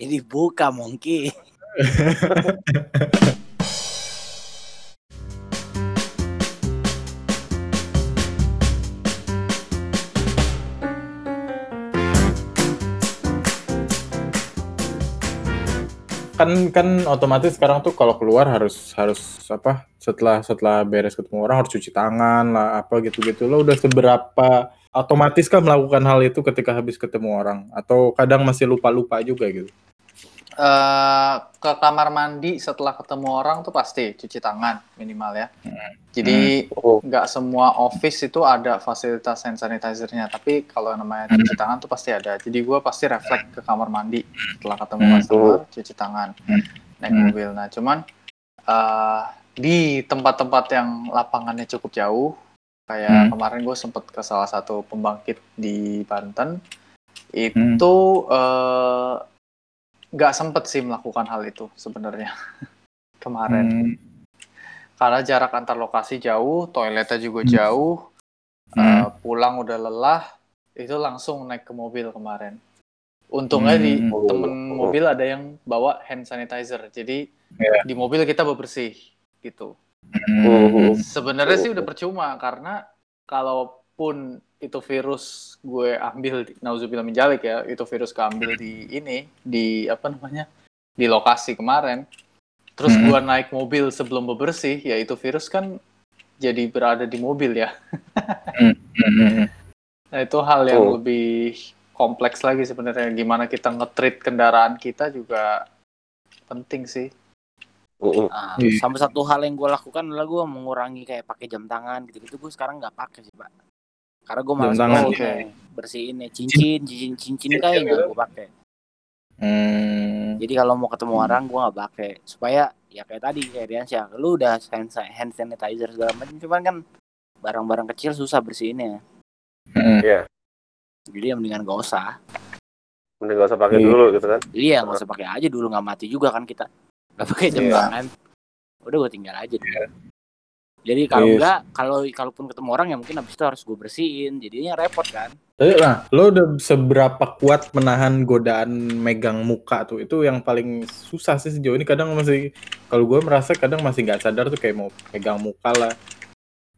Ini buka Monkey. kan kan otomatis sekarang tuh kalau keluar harus harus apa setelah setelah beres ketemu orang harus cuci tangan lah apa gitu-gitu lo udah seberapa otomatis kan melakukan hal itu ketika habis ketemu orang? Atau kadang masih lupa-lupa juga gitu Eh, ke kamar mandi setelah ketemu orang tuh pasti cuci tangan minimal ya. Jadi Oh, nggak semua office itu ada fasilitas hand sanitizer-nya, tapi kalau namanya cuci tangan tuh pasti ada. Jadi gue pasti refleks ke kamar mandi setelah ketemu Hmm. customer, cuci tangan, naik Hmm. mobil. Nah, cuman eh, di tempat-tempat yang lapangannya cukup jauh, kayak Hmm. kemarin gue sempet ke salah satu pembangkit di Banten, Hmm. itu eh, nggak sempet sih melakukan hal itu sebenarnya kemarin Hmm. karena jarak antar lokasi jauh, toiletnya juga Hmm. jauh, Hmm. eh, pulang udah lelah, itu langsung naik ke mobil kemarin. Untungnya di Hmm. temen mobil ada yang bawa hand sanitizer, jadi Iya. di mobil kita bebersih gitu. Hmm. Sebenarnya sih udah percuma karena kalaupun itu virus gue ambil, di- nauzubillah min dzalik ya, itu virus keambil di ini, di apa namanya, di lokasi kemarin. Terus Hmm. gue naik mobil sebelum bebersih, ya itu virus kan jadi berada di mobil ya. Hmm. Nah itu hal yang Oh. lebih kompleks lagi sebenarnya. Gimana kita nge-treat kendaraan kita juga penting sih. Nah, Iya. sama satu hal yang gue lakukan adalah gue mengurangi kayak pakai jam tangan gitu-gitu. Gue sekarang nggak pakai sih pak. Karena gue malas tangan. Oke. bersihin ya cincin, cincin, cincin kayak nggak gue pakai. Hmm. Jadi kalau mau ketemu orang gue nggak pakai supaya ya kayak tadi kayak Riansyah, lu udah hand, hand sanitizer segala macam, cuman kan barang-barang kecil susah bersihinnya. Hmm. Jadi ya mendingan gak usah. Mending gak usah pakai Iya. dulu gitu kan. Iya nggak usah pakai aja dulu nggak mati juga kan kita. Gak pakai jam Iya. tangan. Udah gue tinggal aja. dulu. Jadi kalau Yes. enggak, kalau kalaupun ketemu orang ya mungkin habis itu harus gue bersihin. Jadinya repot kan. Tapi nah, lo udah seberapa kuat menahan godaan megang muka tuh? Itu yang paling susah sih sejauh ini. Kadang masih, kalau gue merasa kadang masih nggak sadar tuh kayak mau pegang muka lah.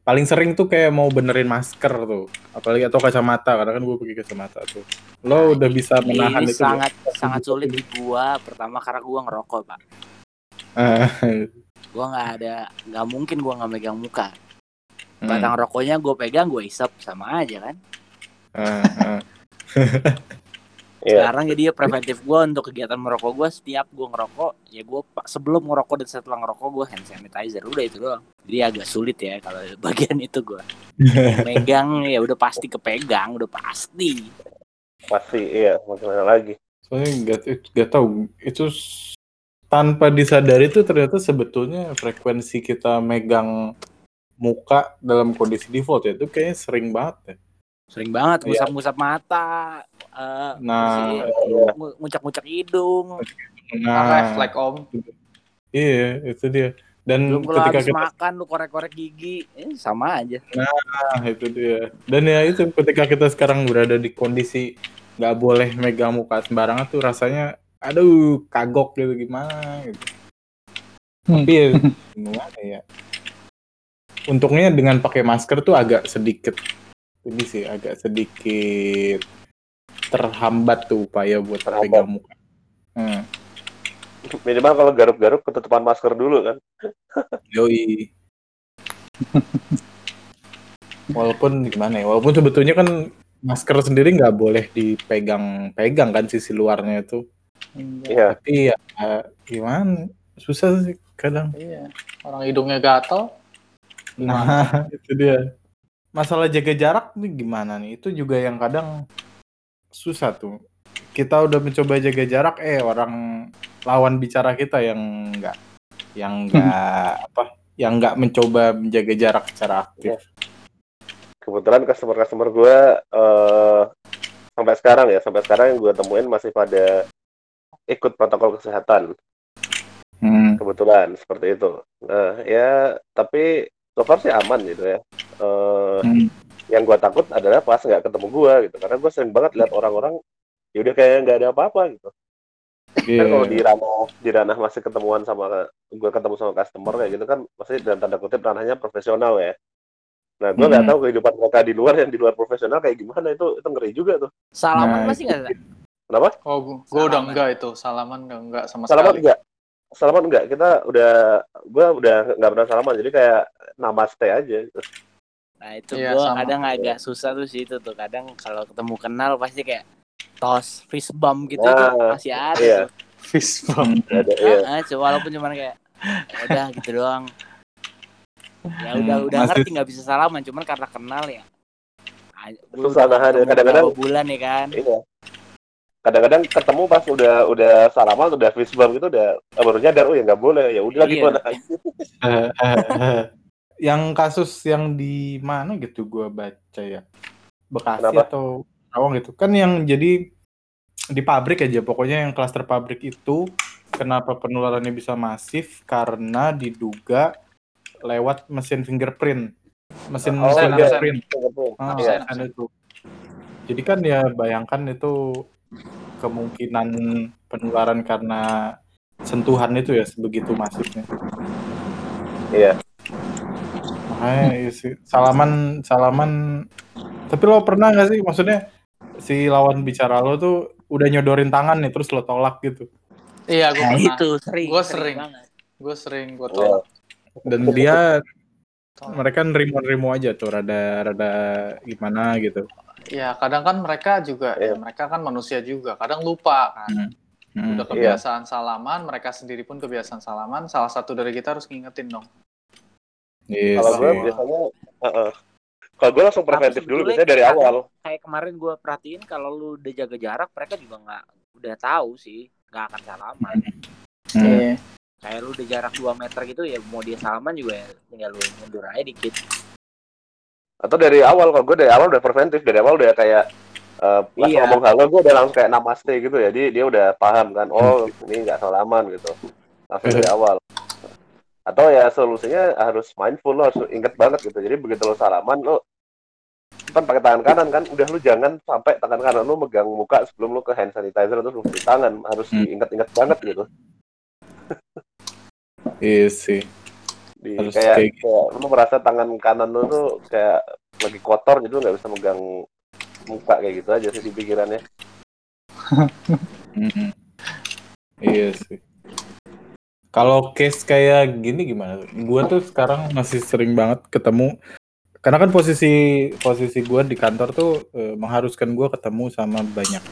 Paling sering tuh kayak mau benerin masker tuh. Apalagi atau kacamata, karena kan gue pakai kacamata tuh. Lo udah bisa menahan Ini itu? sangat sangat sulit di gua. Pertama karena gua ngerokok pak. Gua nggak ada, nggak mungkin gua nggak megang muka. hmm, Batang rokoknya gue pegang, gue isap sama aja kan. Iya. Sekarang jadi ya preventif gue untuk kegiatan merokok gue setiap gue ngerokok ya gue sebelum ngerokok dan setelah ngerokok gue hand sanitizer udah itu doang. Jadi agak sulit ya kalau bagian itu gue megang ya udah pasti kepegang udah pasti. Pasti iya, mau gimana lagi. Soalnya nggak nggak tahu itu tanpa disadari tuh ternyata sebetulnya frekuensi kita megang muka dalam kondisi default ya itu kayaknya sering banget ya. Sering banget Iya. ngusap-ngusap mata, eh, Nah, ngu- ngucak-ngucak hidung. nah, refleks om. iya itu dia. Dan Belum ketika habis kita makan lu korek-korek gigi, eh, sama aja. nah, itu dia. Dan ya itu ketika kita sekarang berada di kondisi nggak boleh megang muka sembarangan tuh rasanya aduh kagok gitu gimana gitu. Hmm. Tapi ya gimana ya? Untungnya dengan pakai masker tuh agak sedikit ini sih agak sedikit terhambat tuh upaya buat Terhambat. pegang muka. Hmm. Minimal kalau garuk-garuk ketutupan masker dulu kan. Yoi. Walaupun gimana ya, walaupun sebetulnya kan masker sendiri nggak boleh dipegang-pegang kan sisi luarnya itu. Iya. Tapi ya eh, gimana? Susah sih kadang. Iya. Orang hidungnya gatal. Nah, itu dia. Masalah jaga jarak nih gimana nih? Itu juga yang kadang susah tuh. Kita udah mencoba jaga jarak, eh orang lawan bicara kita yang enggak, yang enggak apa, yang enggak mencoba menjaga jarak secara aktif. Kebetulan customer-customer gue eh sampai sekarang ya, sampai sekarang yang gue temuin masih pada ikut protokol kesehatan. Hmm. Kebetulan seperti itu. Nah, ya tapi so far sih aman gitu ya. Eh Hmm. yang gue takut adalah pas nggak ketemu gue gitu karena gue sering banget lihat orang-orang ya udah kayak nggak ada apa-apa gitu kan kalau Iya. di ranah di ranah masih ketemuan sama gue ketemu sama customer kayak gitu kan masih dalam tanda kutip ranahnya profesional ya nah gue nggak Hmm. tahu kehidupan mereka di luar yang di luar profesional kayak gimana itu itu ngeri juga tuh Salaman Nah, masih nggak? Kenapa Oh, gua, gua udah Salaman. enggak itu. Salaman udah enggak sama salaman sekali. enggak salaman enggak kita udah gue udah nggak pernah salaman jadi kayak namaste aja gitu. Nah itu Iya, gue sama. kadang agak susah tuh sih itu tuh. Kadang kalau ketemu kenal pasti kayak tos fist bump gitu Nah, tuh masih ada iya. tuh. Fist bump. ada iya ah, walaupun cuma kayak "Ya udah gitu doang. Ya udah Hmm, udah masih- ngerti nggak bisa salaman cuman karena kenal ya. Ah, gua Susah nahan ya, kadang-kadang- bulan ya kan. iya kadang-kadang ketemu pas udah udah salaman udah fist bump gitu udah eh, baru nyadar oh ya nggak boleh ya udah Iya. gimana yang kasus yang di mana gitu gua baca ya Bekasi Kenapa? atau Rawang gitu kan yang jadi di pabrik aja pokoknya yang klaster pabrik itu kenapa penularannya bisa masif karena diduga lewat mesin fingerprint mesin Oh, iya. fingerprint Ah, Iya. kan itu. Jadi kan ya bayangkan itu kemungkinan penularan karena sentuhan itu ya sebegitu masifnya. Iya. Makanya iya sih. salaman salaman. Tapi lo pernah nggak sih maksudnya si lawan bicara lo tuh udah nyodorin tangan nih terus lo tolak gitu. Iya, gua Nah pernah. itu sering. Gua sering. Gue sering gue tolak. Dan dia mereka nerimo-nerimo aja tuh rada rada gimana gitu. Ya, kadang kan mereka juga, Iya. ya mereka kan manusia juga. Kadang lupa kan. Hmm. Udah kebiasaan salaman, mereka sendiri pun kebiasaan salaman. Salah satu dari kita harus ngingetin dong. Iya kalau gue biasanya uh-uh. kalau gue langsung preventif dulu biasanya dari kadang- awal Kayak kemarin gue perhatiin kalau lu udah jaga jarak mereka juga nggak udah tahu sih nggak akan salaman. Hmm. Iya. Kayak lu udah jarak 2 meter gitu ya mau dia salaman juga ya tinggal lu mundur aja dikit. Atau dari awal kalau gue dari awal udah preventif. Dari awal udah kayak uh, pas Iya. ngomong halo gue udah langsung kayak namaste gitu ya. Dia dia udah paham kan oh ini nggak salaman gitu. Langsung dari awal. Atau ya solusinya harus mindful lo harus inget banget gitu. Jadi begitu lo salaman lo kan pakai tangan kanan kan. Udah lu jangan sampai tangan kanan lu megang muka sebelum lu ke hand sanitizer atau cuci tangan. Harus Hmm. diinget-inget banget gitu. Iya sih. Di Harus kayak, kayak gitu. kayak lu merasa tangan kanan lu tuh kayak lagi kotor jadi lu nggak bisa megang muka kayak gitu aja sih di pikirannya Mm-mm. Iya sih. Kalau case kayak gini gimana? Gua tuh sekarang masih sering banget ketemu karena kan posisi posisi gua di kantor tuh eh, mengharuskan gua ketemu sama banyak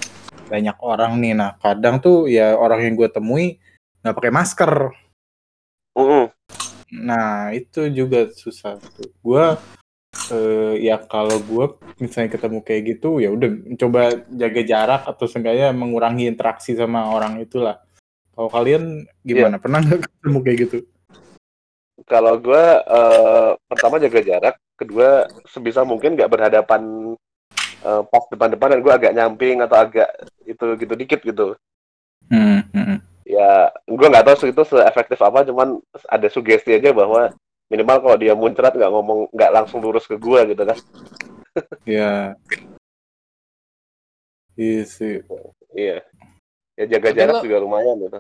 banyak orang nih. Nah, kadang tuh ya orang yang gua temui nggak pakai masker. Mm-mm. Nah, itu juga susah tuh. Gua eh, ya kalau gua misalnya ketemu kayak gitu ya udah coba jaga jarak atau seenggaknya mengurangi interaksi sama orang itulah. Kalau kalian gimana? Pernah nggak ketemu kayak gitu? kalau gue eh, pertama jaga jarak kedua sebisa mungkin nggak berhadapan eh, pas depan-depan dan gue agak nyamping atau agak itu gitu dikit gitu Hmm, hmm, ya gue nggak tahu itu seefektif apa cuman ada sugesti aja bahwa minimal kalau dia muncrat nggak ngomong nggak langsung lurus ke gue gitu kan Ya. Iya sih. iya ya jaga Tapi jarak lo- juga lumayan gitu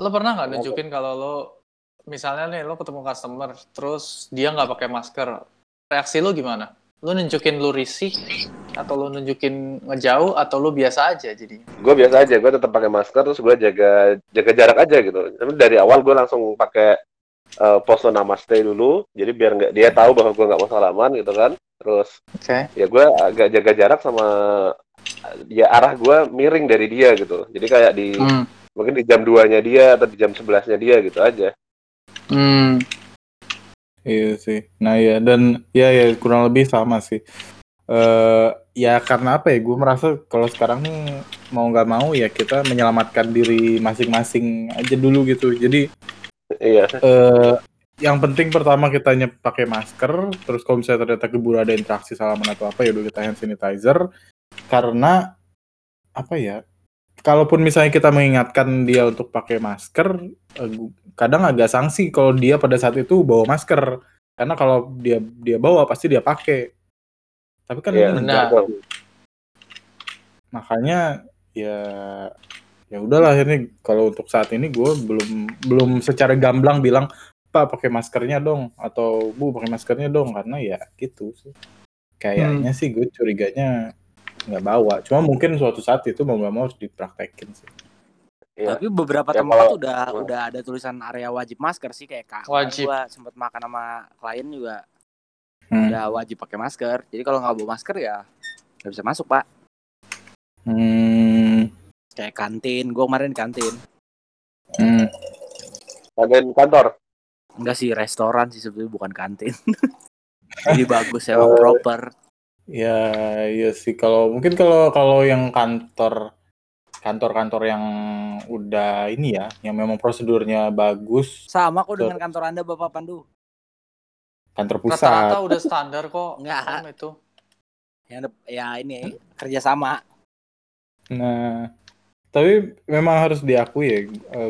Lo pernah nggak nunjukin kalau lo, misalnya nih lo ketemu customer, terus dia nggak pakai masker, reaksi lo gimana? Lo nunjukin lo risih, atau lo nunjukin ngejauh, atau lo biasa aja jadi? gue biasa aja gue tetap pakai masker terus gue jaga jaga jarak aja gitu tapi dari awal gue langsung pakai eh, pose namaste dulu jadi biar nggak dia tahu bahwa gue nggak mau salaman gitu kan terus Oke. ya gue agak jaga jarak sama ya arah gue miring dari dia gitu jadi kayak di Hmm. mungkin di jam 2 nya dia atau di jam 11 nya dia gitu aja Hmm. Iya sih. Nah ya dan ya ya kurang lebih sama sih. eh ya karena apa ya? Gue merasa kalau sekarang nih mau nggak mau ya kita menyelamatkan diri masing-masing aja dulu gitu. Jadi iya eh yang penting pertama kita nyep pakai masker. Terus kalau misalnya ternyata keburu ada interaksi salaman atau apa ya udah kita hand sanitizer. Karena apa ya? Kalaupun misalnya kita mengingatkan dia untuk pakai masker, eh, kadang agak sanksi kalau dia pada saat itu bawa masker. Karena kalau dia dia bawa pasti dia pakai. Tapi kan Iya, ini enggak. Makanya ya ya udahlah akhirnya kalau untuk saat ini gue belum belum secara gamblang bilang pak pakai maskernya dong atau bu pakai maskernya dong karena ya gitu sih kayaknya sih gue curiganya nggak bawa cuma mungkin suatu saat itu mau nggak mau harus dipraktekin sih Iya. Tapi beberapa Ya, tempat kalau- udah Hmm. udah ada tulisan area wajib masker sih kayak kak. Wajib. Gua sempet makan sama klien juga Hmm. udah wajib pakai masker. Jadi kalau nggak bawa masker ya nggak bisa masuk pak. Hmm, Kayak kantin, gue kemarin kantin. hmm. Kantin kantor. Enggak sih restoran sih sebetulnya bukan kantin. Jadi bagus emang Oh. proper. Ya, iya sih. Kalau mungkin kalau kalau yang kantor kantor-kantor yang udah ini ya, yang memang prosedurnya bagus, Sama kok dengan kantor anda Bapak Pandu. kantor Rata-rata pusat. udah standar kok. Nggak. Om, itu. Yang dep- ya ini kerjasama. Nah, tapi memang harus diakui ya,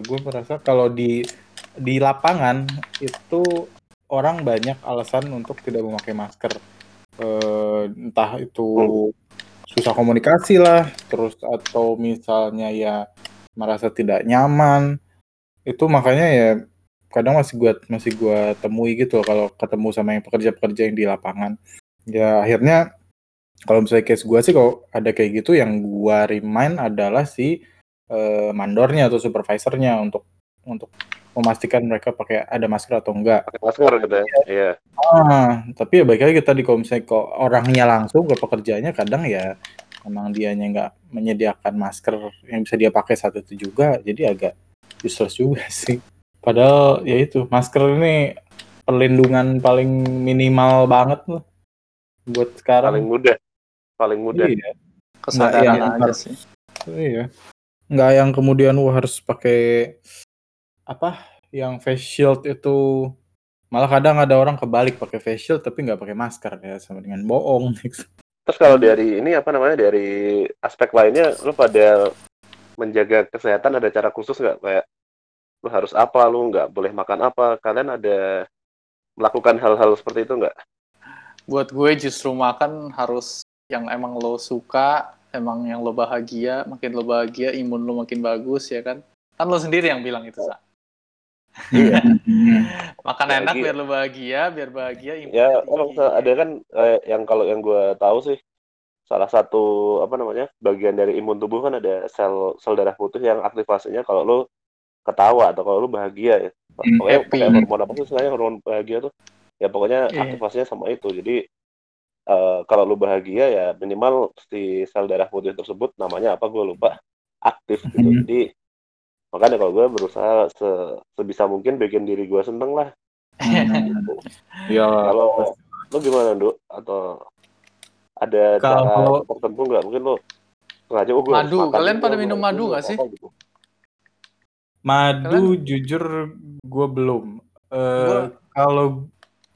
gue merasa kalau di di lapangan itu orang banyak alasan untuk tidak memakai masker. Eh, entah itu susah komunikasi lah, terus atau misalnya ya merasa tidak nyaman. Itu makanya ya kadang masih gua masih gua temui gitu loh kalau ketemu sama yang pekerja-pekerja yang di lapangan. Ya akhirnya kalau misalnya case gua sih kalau ada kayak gitu yang gua remind adalah si eh, mandornya atau supervisornya untuk untuk memastikan mereka pakai ada masker atau enggak. Pakai masker gitu ya. Iya. Ah, tapi ya baik lagi tadi kalau misalnya kok orangnya langsung ke pekerjaannya kadang ya emang dianya nggak menyediakan masker yang bisa dia pakai saat itu juga, jadi agak useless juga sih. Padahal ya itu masker ini perlindungan paling minimal banget loh buat Paling sekarang. mudah. Paling mudah. Iya, Kesadaran yang aja sih. iya. Nggak yang kemudian wah harus pakai apa? Yang face shield itu malah kadang ada orang kebalik pakai face shield tapi nggak pakai masker ya sama dengan bohong. Terus kalau dari ini apa namanya dari aspek lainnya lu pada menjaga kesehatan ada cara khusus nggak kayak lu harus apa lu nggak boleh makan apa kalian ada melakukan hal-hal seperti itu nggak? Buat gue justru makan harus yang emang lo suka, emang yang lo bahagia, makin lo bahagia, imun lo makin bagus ya kan. Kan lo sendiri yang bilang itu, Sa. Iya. Makan Ya, enak gitu. biar lo bahagia, biar bahagia Ya emang ada kan eh, yang kalau yang gue tahu sih salah satu apa namanya bagian dari imun tubuh kan ada sel sel darah putih yang aktivasinya kalau lu ketawa atau kalau lu bahagia ya. Pokoknya Happy. pakai hormon apa sih istilahnya hormon bahagia tuh? Ya pokoknya Iya. aktivasinya sama itu. Jadi eh, kalau lu bahagia ya minimal si sel darah putih tersebut namanya apa gue lupa aktif gitu. Mhm. Jadi makanya kalau gue berusaha se- sebisa mungkin bikin diri gue seneng lah. ya Kalau lu gimana, Nduk? Atau ada cara Kalau- tertentu nggak? Mungkin lu sengaja oh, harus Madu. Kalian dulu, pada minum madu nggak sih? gitu. madu jujur gue belum. Eh Gua- kalau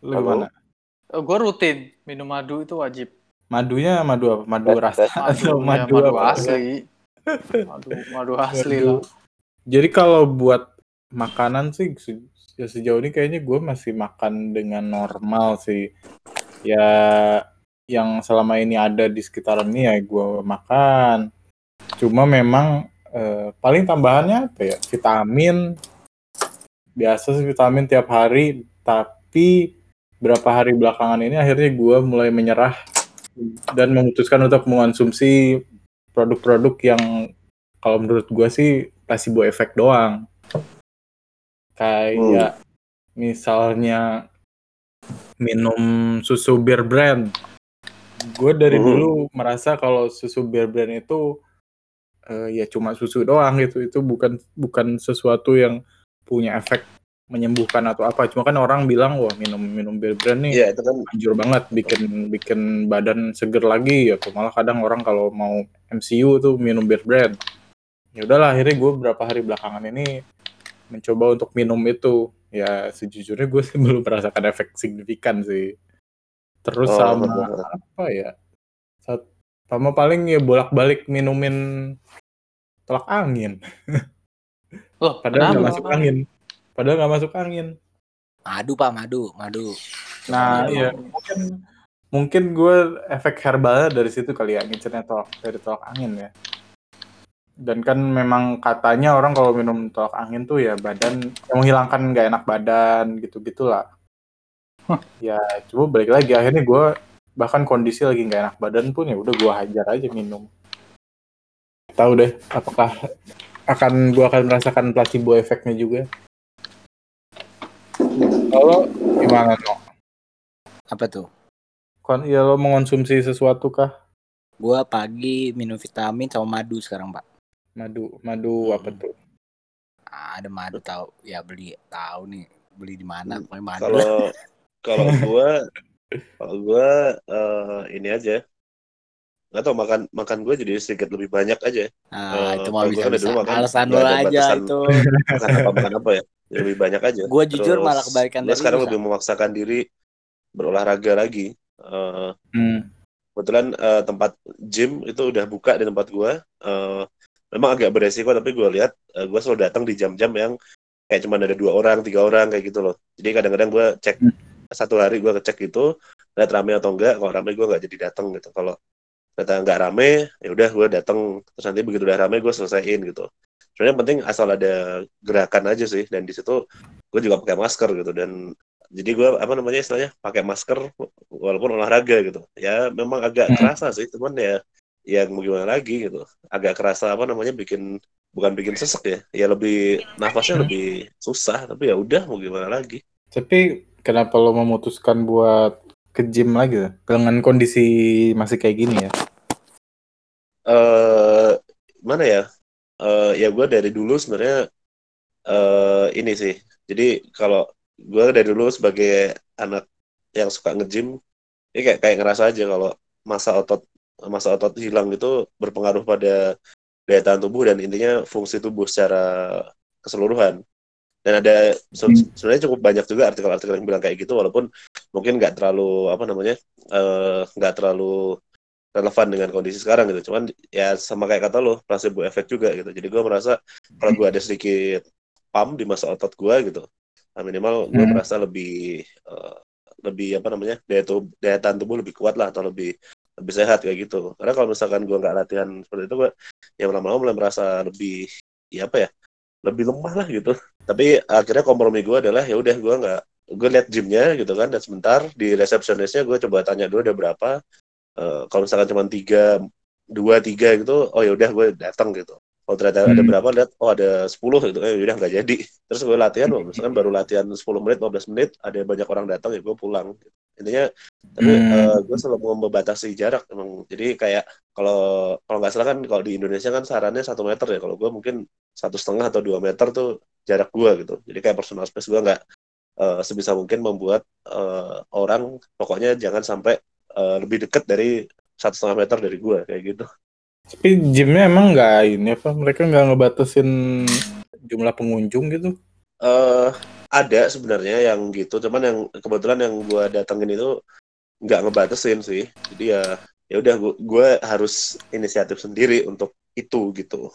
lu gimana? gue rutin minum madu itu wajib. Madunya madu apa? Madu rasa tes. atau ya, madu, madu apa? asli. Madu, madu asli Madu. lah. Jadi kalau buat makanan sih se- ya sejauh ini kayaknya gue masih makan dengan normal sih. Ya yang selama ini ada di sekitaran ini ya gue makan. Cuma memang eh, paling tambahannya apa ya? Vitamin. Biasa sih vitamin tiap hari, tapi berapa hari belakangan ini akhirnya gue mulai menyerah dan memutuskan untuk mengonsumsi produk-produk yang kalau menurut gue sih placebo effect doang. Kayak misalnya minum susu Bear Brand. Gue dari Hmm. dulu merasa kalau susu Bear Brand itu eh, ya cuma susu doang gitu. Itu bukan bukan sesuatu yang punya efek menyembuhkan atau apa. Cuma kan orang bilang wah minum minum Bear Brand nih itu kan anjur banget bikin bikin badan seger lagi ya malah kadang orang kalau mau MCU tuh minum beer brand ya udahlah akhirnya gue beberapa hari belakangan ini mencoba untuk minum itu ya sejujurnya gue sih belum merasakan efek signifikan sih terus Oh, sama bener. apa ya sama paling ya bolak-balik minumin tolak angin Loh, padahal nggak masuk angin padahal nggak masuk angin Madu pak madu madu. Nah, iya. Mungkin mungkin gue efek herbalnya dari situ kali ya, ngincernya tolak dari tolak angin ya. Dan kan memang katanya orang kalau minum tolak angin tuh ya badan yang menghilangkan nggak enak badan gitu-gitulah. ya coba balik lagi akhirnya gue bahkan kondisi lagi nggak enak badan pun ya udah gue hajar aja minum. Tahu deh apakah akan gue akan merasakan placebo efeknya juga. Kalau gimana no? Apa tuh? Kon ya lo mengonsumsi sesuatu kah? Gua pagi minum vitamin sama madu sekarang, Pak. Madu, madu Hmm. apa tuh? Ada madu tahu ya beli tahu nih beli di mana Hmm, pokoknya madu. Kalau kalau gua kalau gua eh, ini aja nggak tau makan makan gue jadi sedikit lebih banyak aja Nah, Eh, itu gua bisa kan bisa makan alasan lo aja batasan. itu. makan apa makan apa ya Jadi lebih banyak aja Gua jujur Terus, malah kebalikan gua dari sekarang lu, lebih memaksakan diri berolahraga lagi Eh, Hmm. kebetulan eh, tempat gym itu udah buka di tempat gua Eh, memang agak beresiko tapi gue lihat eh, gua selalu datang di jam-jam yang kayak cuma ada dua orang tiga orang kayak gitu loh. Jadi kadang-kadang gue cek Hmm. satu hari gue ngecek itu lihat rame atau enggak kalau rame gue nggak jadi datang gitu. Kalau ternyata nggak rame ya udah gue datang. Terus nanti begitu udah rame gue selesaiin gitu. Sebenarnya yang penting asal ada gerakan aja sih dan di situ gue juga pakai masker gitu. Dan jadi gue apa namanya istilahnya pakai masker walaupun olahraga gitu. Ya memang agak Hmm. kerasa sih cuman ya ya mau gimana lagi gitu. Agak kerasa apa namanya bikin bukan bikin sesek ya. Ya lebih nafasnya lebih susah tapi ya udah mau gimana lagi. Tapi kenapa lo memutuskan buat ke gym lagi? Dengan kondisi masih kayak gini ya? eh mana ya? Eh ya gue dari dulu sebenarnya eh ini sih. Jadi kalau gue dari dulu sebagai anak yang suka nge-gym ini kayak kayak ngerasa aja kalau masa otot masa otot hilang itu berpengaruh pada daya tahan tubuh dan intinya fungsi tubuh secara keseluruhan dan ada se- sebenarnya cukup banyak juga artikel-artikel yang bilang kayak gitu walaupun mungkin nggak terlalu apa namanya eh, nggak terlalu relevan dengan kondisi sekarang gitu. Cuman ya sama kayak kata lo, placebo efek juga gitu. Jadi gue merasa kalau gue ada sedikit pump di masa otot gue gitu, nah, minimal gue Hmm. merasa lebih eh, lebih apa namanya daya tubuh daya tahan tubuh lebih kuat lah atau lebih lebih sehat kayak gitu. Karena kalau misalkan gue nggak latihan seperti itu, gue ya lama-lama mulai merasa lebih ya apa ya lebih lemah lah gitu. Tapi akhirnya kompromi gue adalah ya udah gue nggak gue lihat gymnya gitu kan dan sebentar di resepsionisnya gue coba tanya dulu ada berapa Eh, kalau misalkan cuma tiga dua tiga gitu oh ya udah gue datang gitu kalau ternyata ada Hmm. berapa lihat oh ada 10 gitu eh udah nggak jadi terus gue latihan oh, misalkan baru latihan 10 menit 15 menit ada banyak orang datang ya gue pulang intinya tapi Hmm. eh, gue selalu membatasi jarak emang jadi kayak kalau kalau nggak salah kan kalau di Indonesia kan sarannya satu meter ya kalau gue mungkin satu setengah atau dua meter tuh jarak gue gitu jadi kayak personal space gue nggak eh, sebisa mungkin membuat eh, orang pokoknya jangan sampai eh, lebih dekat dari satu setengah meter dari gue kayak gitu Tapi gymnya emang nggak ini apa? Mereka nggak ngebatasin jumlah pengunjung gitu? eh ada sebenarnya yang gitu cuman yang kebetulan yang gue datengin itu nggak ngebatasin sih jadi ya ya udah gue gue harus inisiatif sendiri untuk itu gitu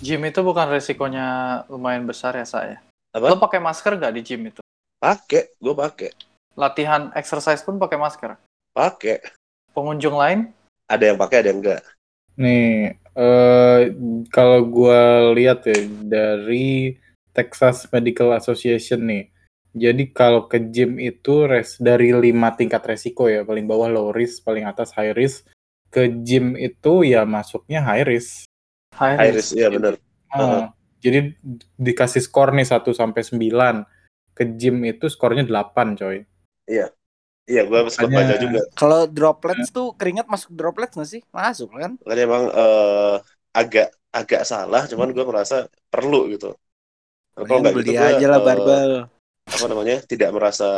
Gym itu bukan resikonya lumayan besar ya saya. Apa? Lo pakai masker nggak di gym itu? pakai gue pakai Latihan exercise pun pakai masker. pakai Pengunjung lain ada yang pakai ada yang enggak Nih, eh kalau gua lihat ya dari Texas Medical Association nih. Jadi kalau ke gym itu res dari lima tingkat resiko ya, paling bawah low risk, paling atas high risk. Ke gym itu ya masuknya high risk. high high risk. risk iya bener Ah, Jadi dikasih skor nih 1 sampai 9. Ke gym itu skornya 8, coy. iya gue sempat Makanya- baca juga Kalau droplets tuh keringat masuk droplets nggak sih? Masuk kan? makanya emang eh, agak agak salah cuman gue merasa perlu gitu Kalau Mending nggak beli gitu aja lah eh, barbel. apa namanya tidak merasa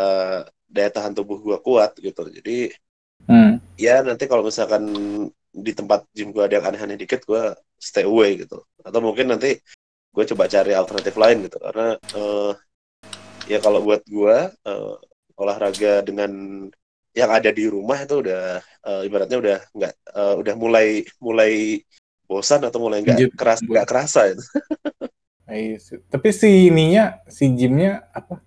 daya tahan tubuh gue kuat gitu jadi Hmm. ya nanti kalau misalkan di tempat gym gue ada yang aneh-aneh dikit gue stay away gitu atau mungkin nanti gue coba cari alternatif lain gitu karena eh, ya kalau buat gue eh, olahraga dengan yang ada di rumah itu udah eh, ibaratnya udah nggak eh, udah mulai mulai bosan atau mulai nggak keras nggak kerasa itu. Tapi si ininya, si gymnya apa?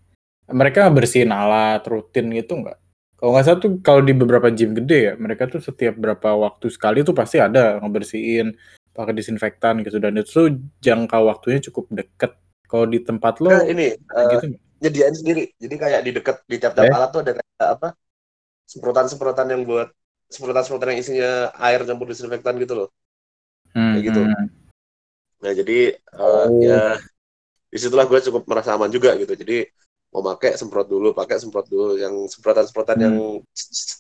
Mereka bersihin alat rutin gitu nggak? Kalau nggak salah tuh kalau di beberapa gym gede ya, mereka tuh setiap berapa waktu sekali tuh pasti ada ngebersihin. pakai disinfektan gitu dan itu jangka waktunya cukup deket. Kalau di tempat lo Nah, ini eh, gitu nggak? nyediain sendiri. Jadi kayak di dekat di tiap-tiap Eh? alat tuh ada kayak apa? Semprotan-semprotan yang buat semprotan-semprotan yang isinya air campur disinfektan gitu loh. Hmm, gitu. hmm. Nah, jadi eh, Oh. ya di situlah gue cukup merasa aman juga gitu. Jadi mau pakai semprot dulu, pakai semprot dulu. Yang semprotan-semprotan Hmm. yang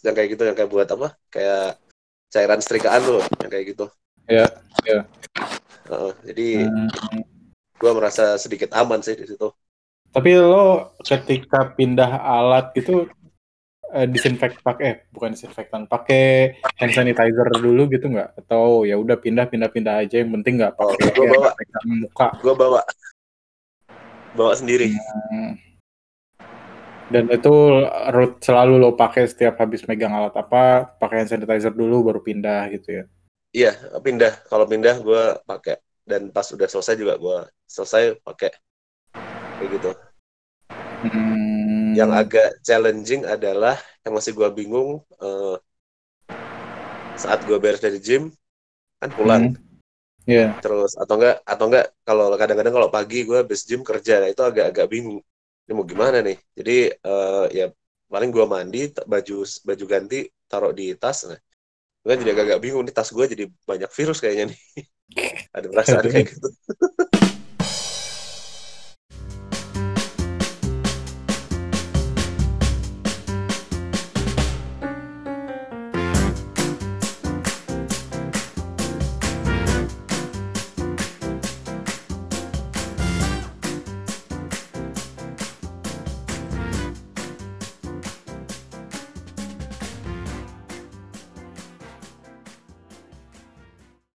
yang kayak gitu, yang kayak buat apa? Kayak cairan setrikaan tuh, yang kayak gitu. Iya, iya. Heeh, jadi Hmm. gue merasa sedikit aman sih di situ. Tapi lo ketika pindah alat gitu disinfek pakai eh, bukan disinfektan, pakai hand sanitizer dulu gitu nggak? Atau ya udah pindah pindah pindah aja yang penting nggak Oh, pakai gua bawa. pegang muka. Gue bawa bawa sendiri. Hmm. Dan itu route selalu lo pakai setiap habis megang alat apa, pakai hand sanitizer dulu baru pindah gitu ya. Iya, pindah. Kalau pindah gue pakai. Dan pas udah selesai juga gue selesai pakai. Kayak gitu. Hmm. Yang agak challenging adalah yang masih gue bingung eh, saat gue beres dari gym kan pulang. Hmm. Iya. terus atau enggak atau enggak kalau kadang-kadang kalau pagi gue habis gym kerja nah itu agak-agak bingung. Ini mau gimana nih? Jadi eh, ya paling gue mandi baju baju ganti taruh di tas nah. Gue jadi agak-agak bingung nih tas gue jadi banyak virus kayaknya nih. Ada perasaan kayak gitu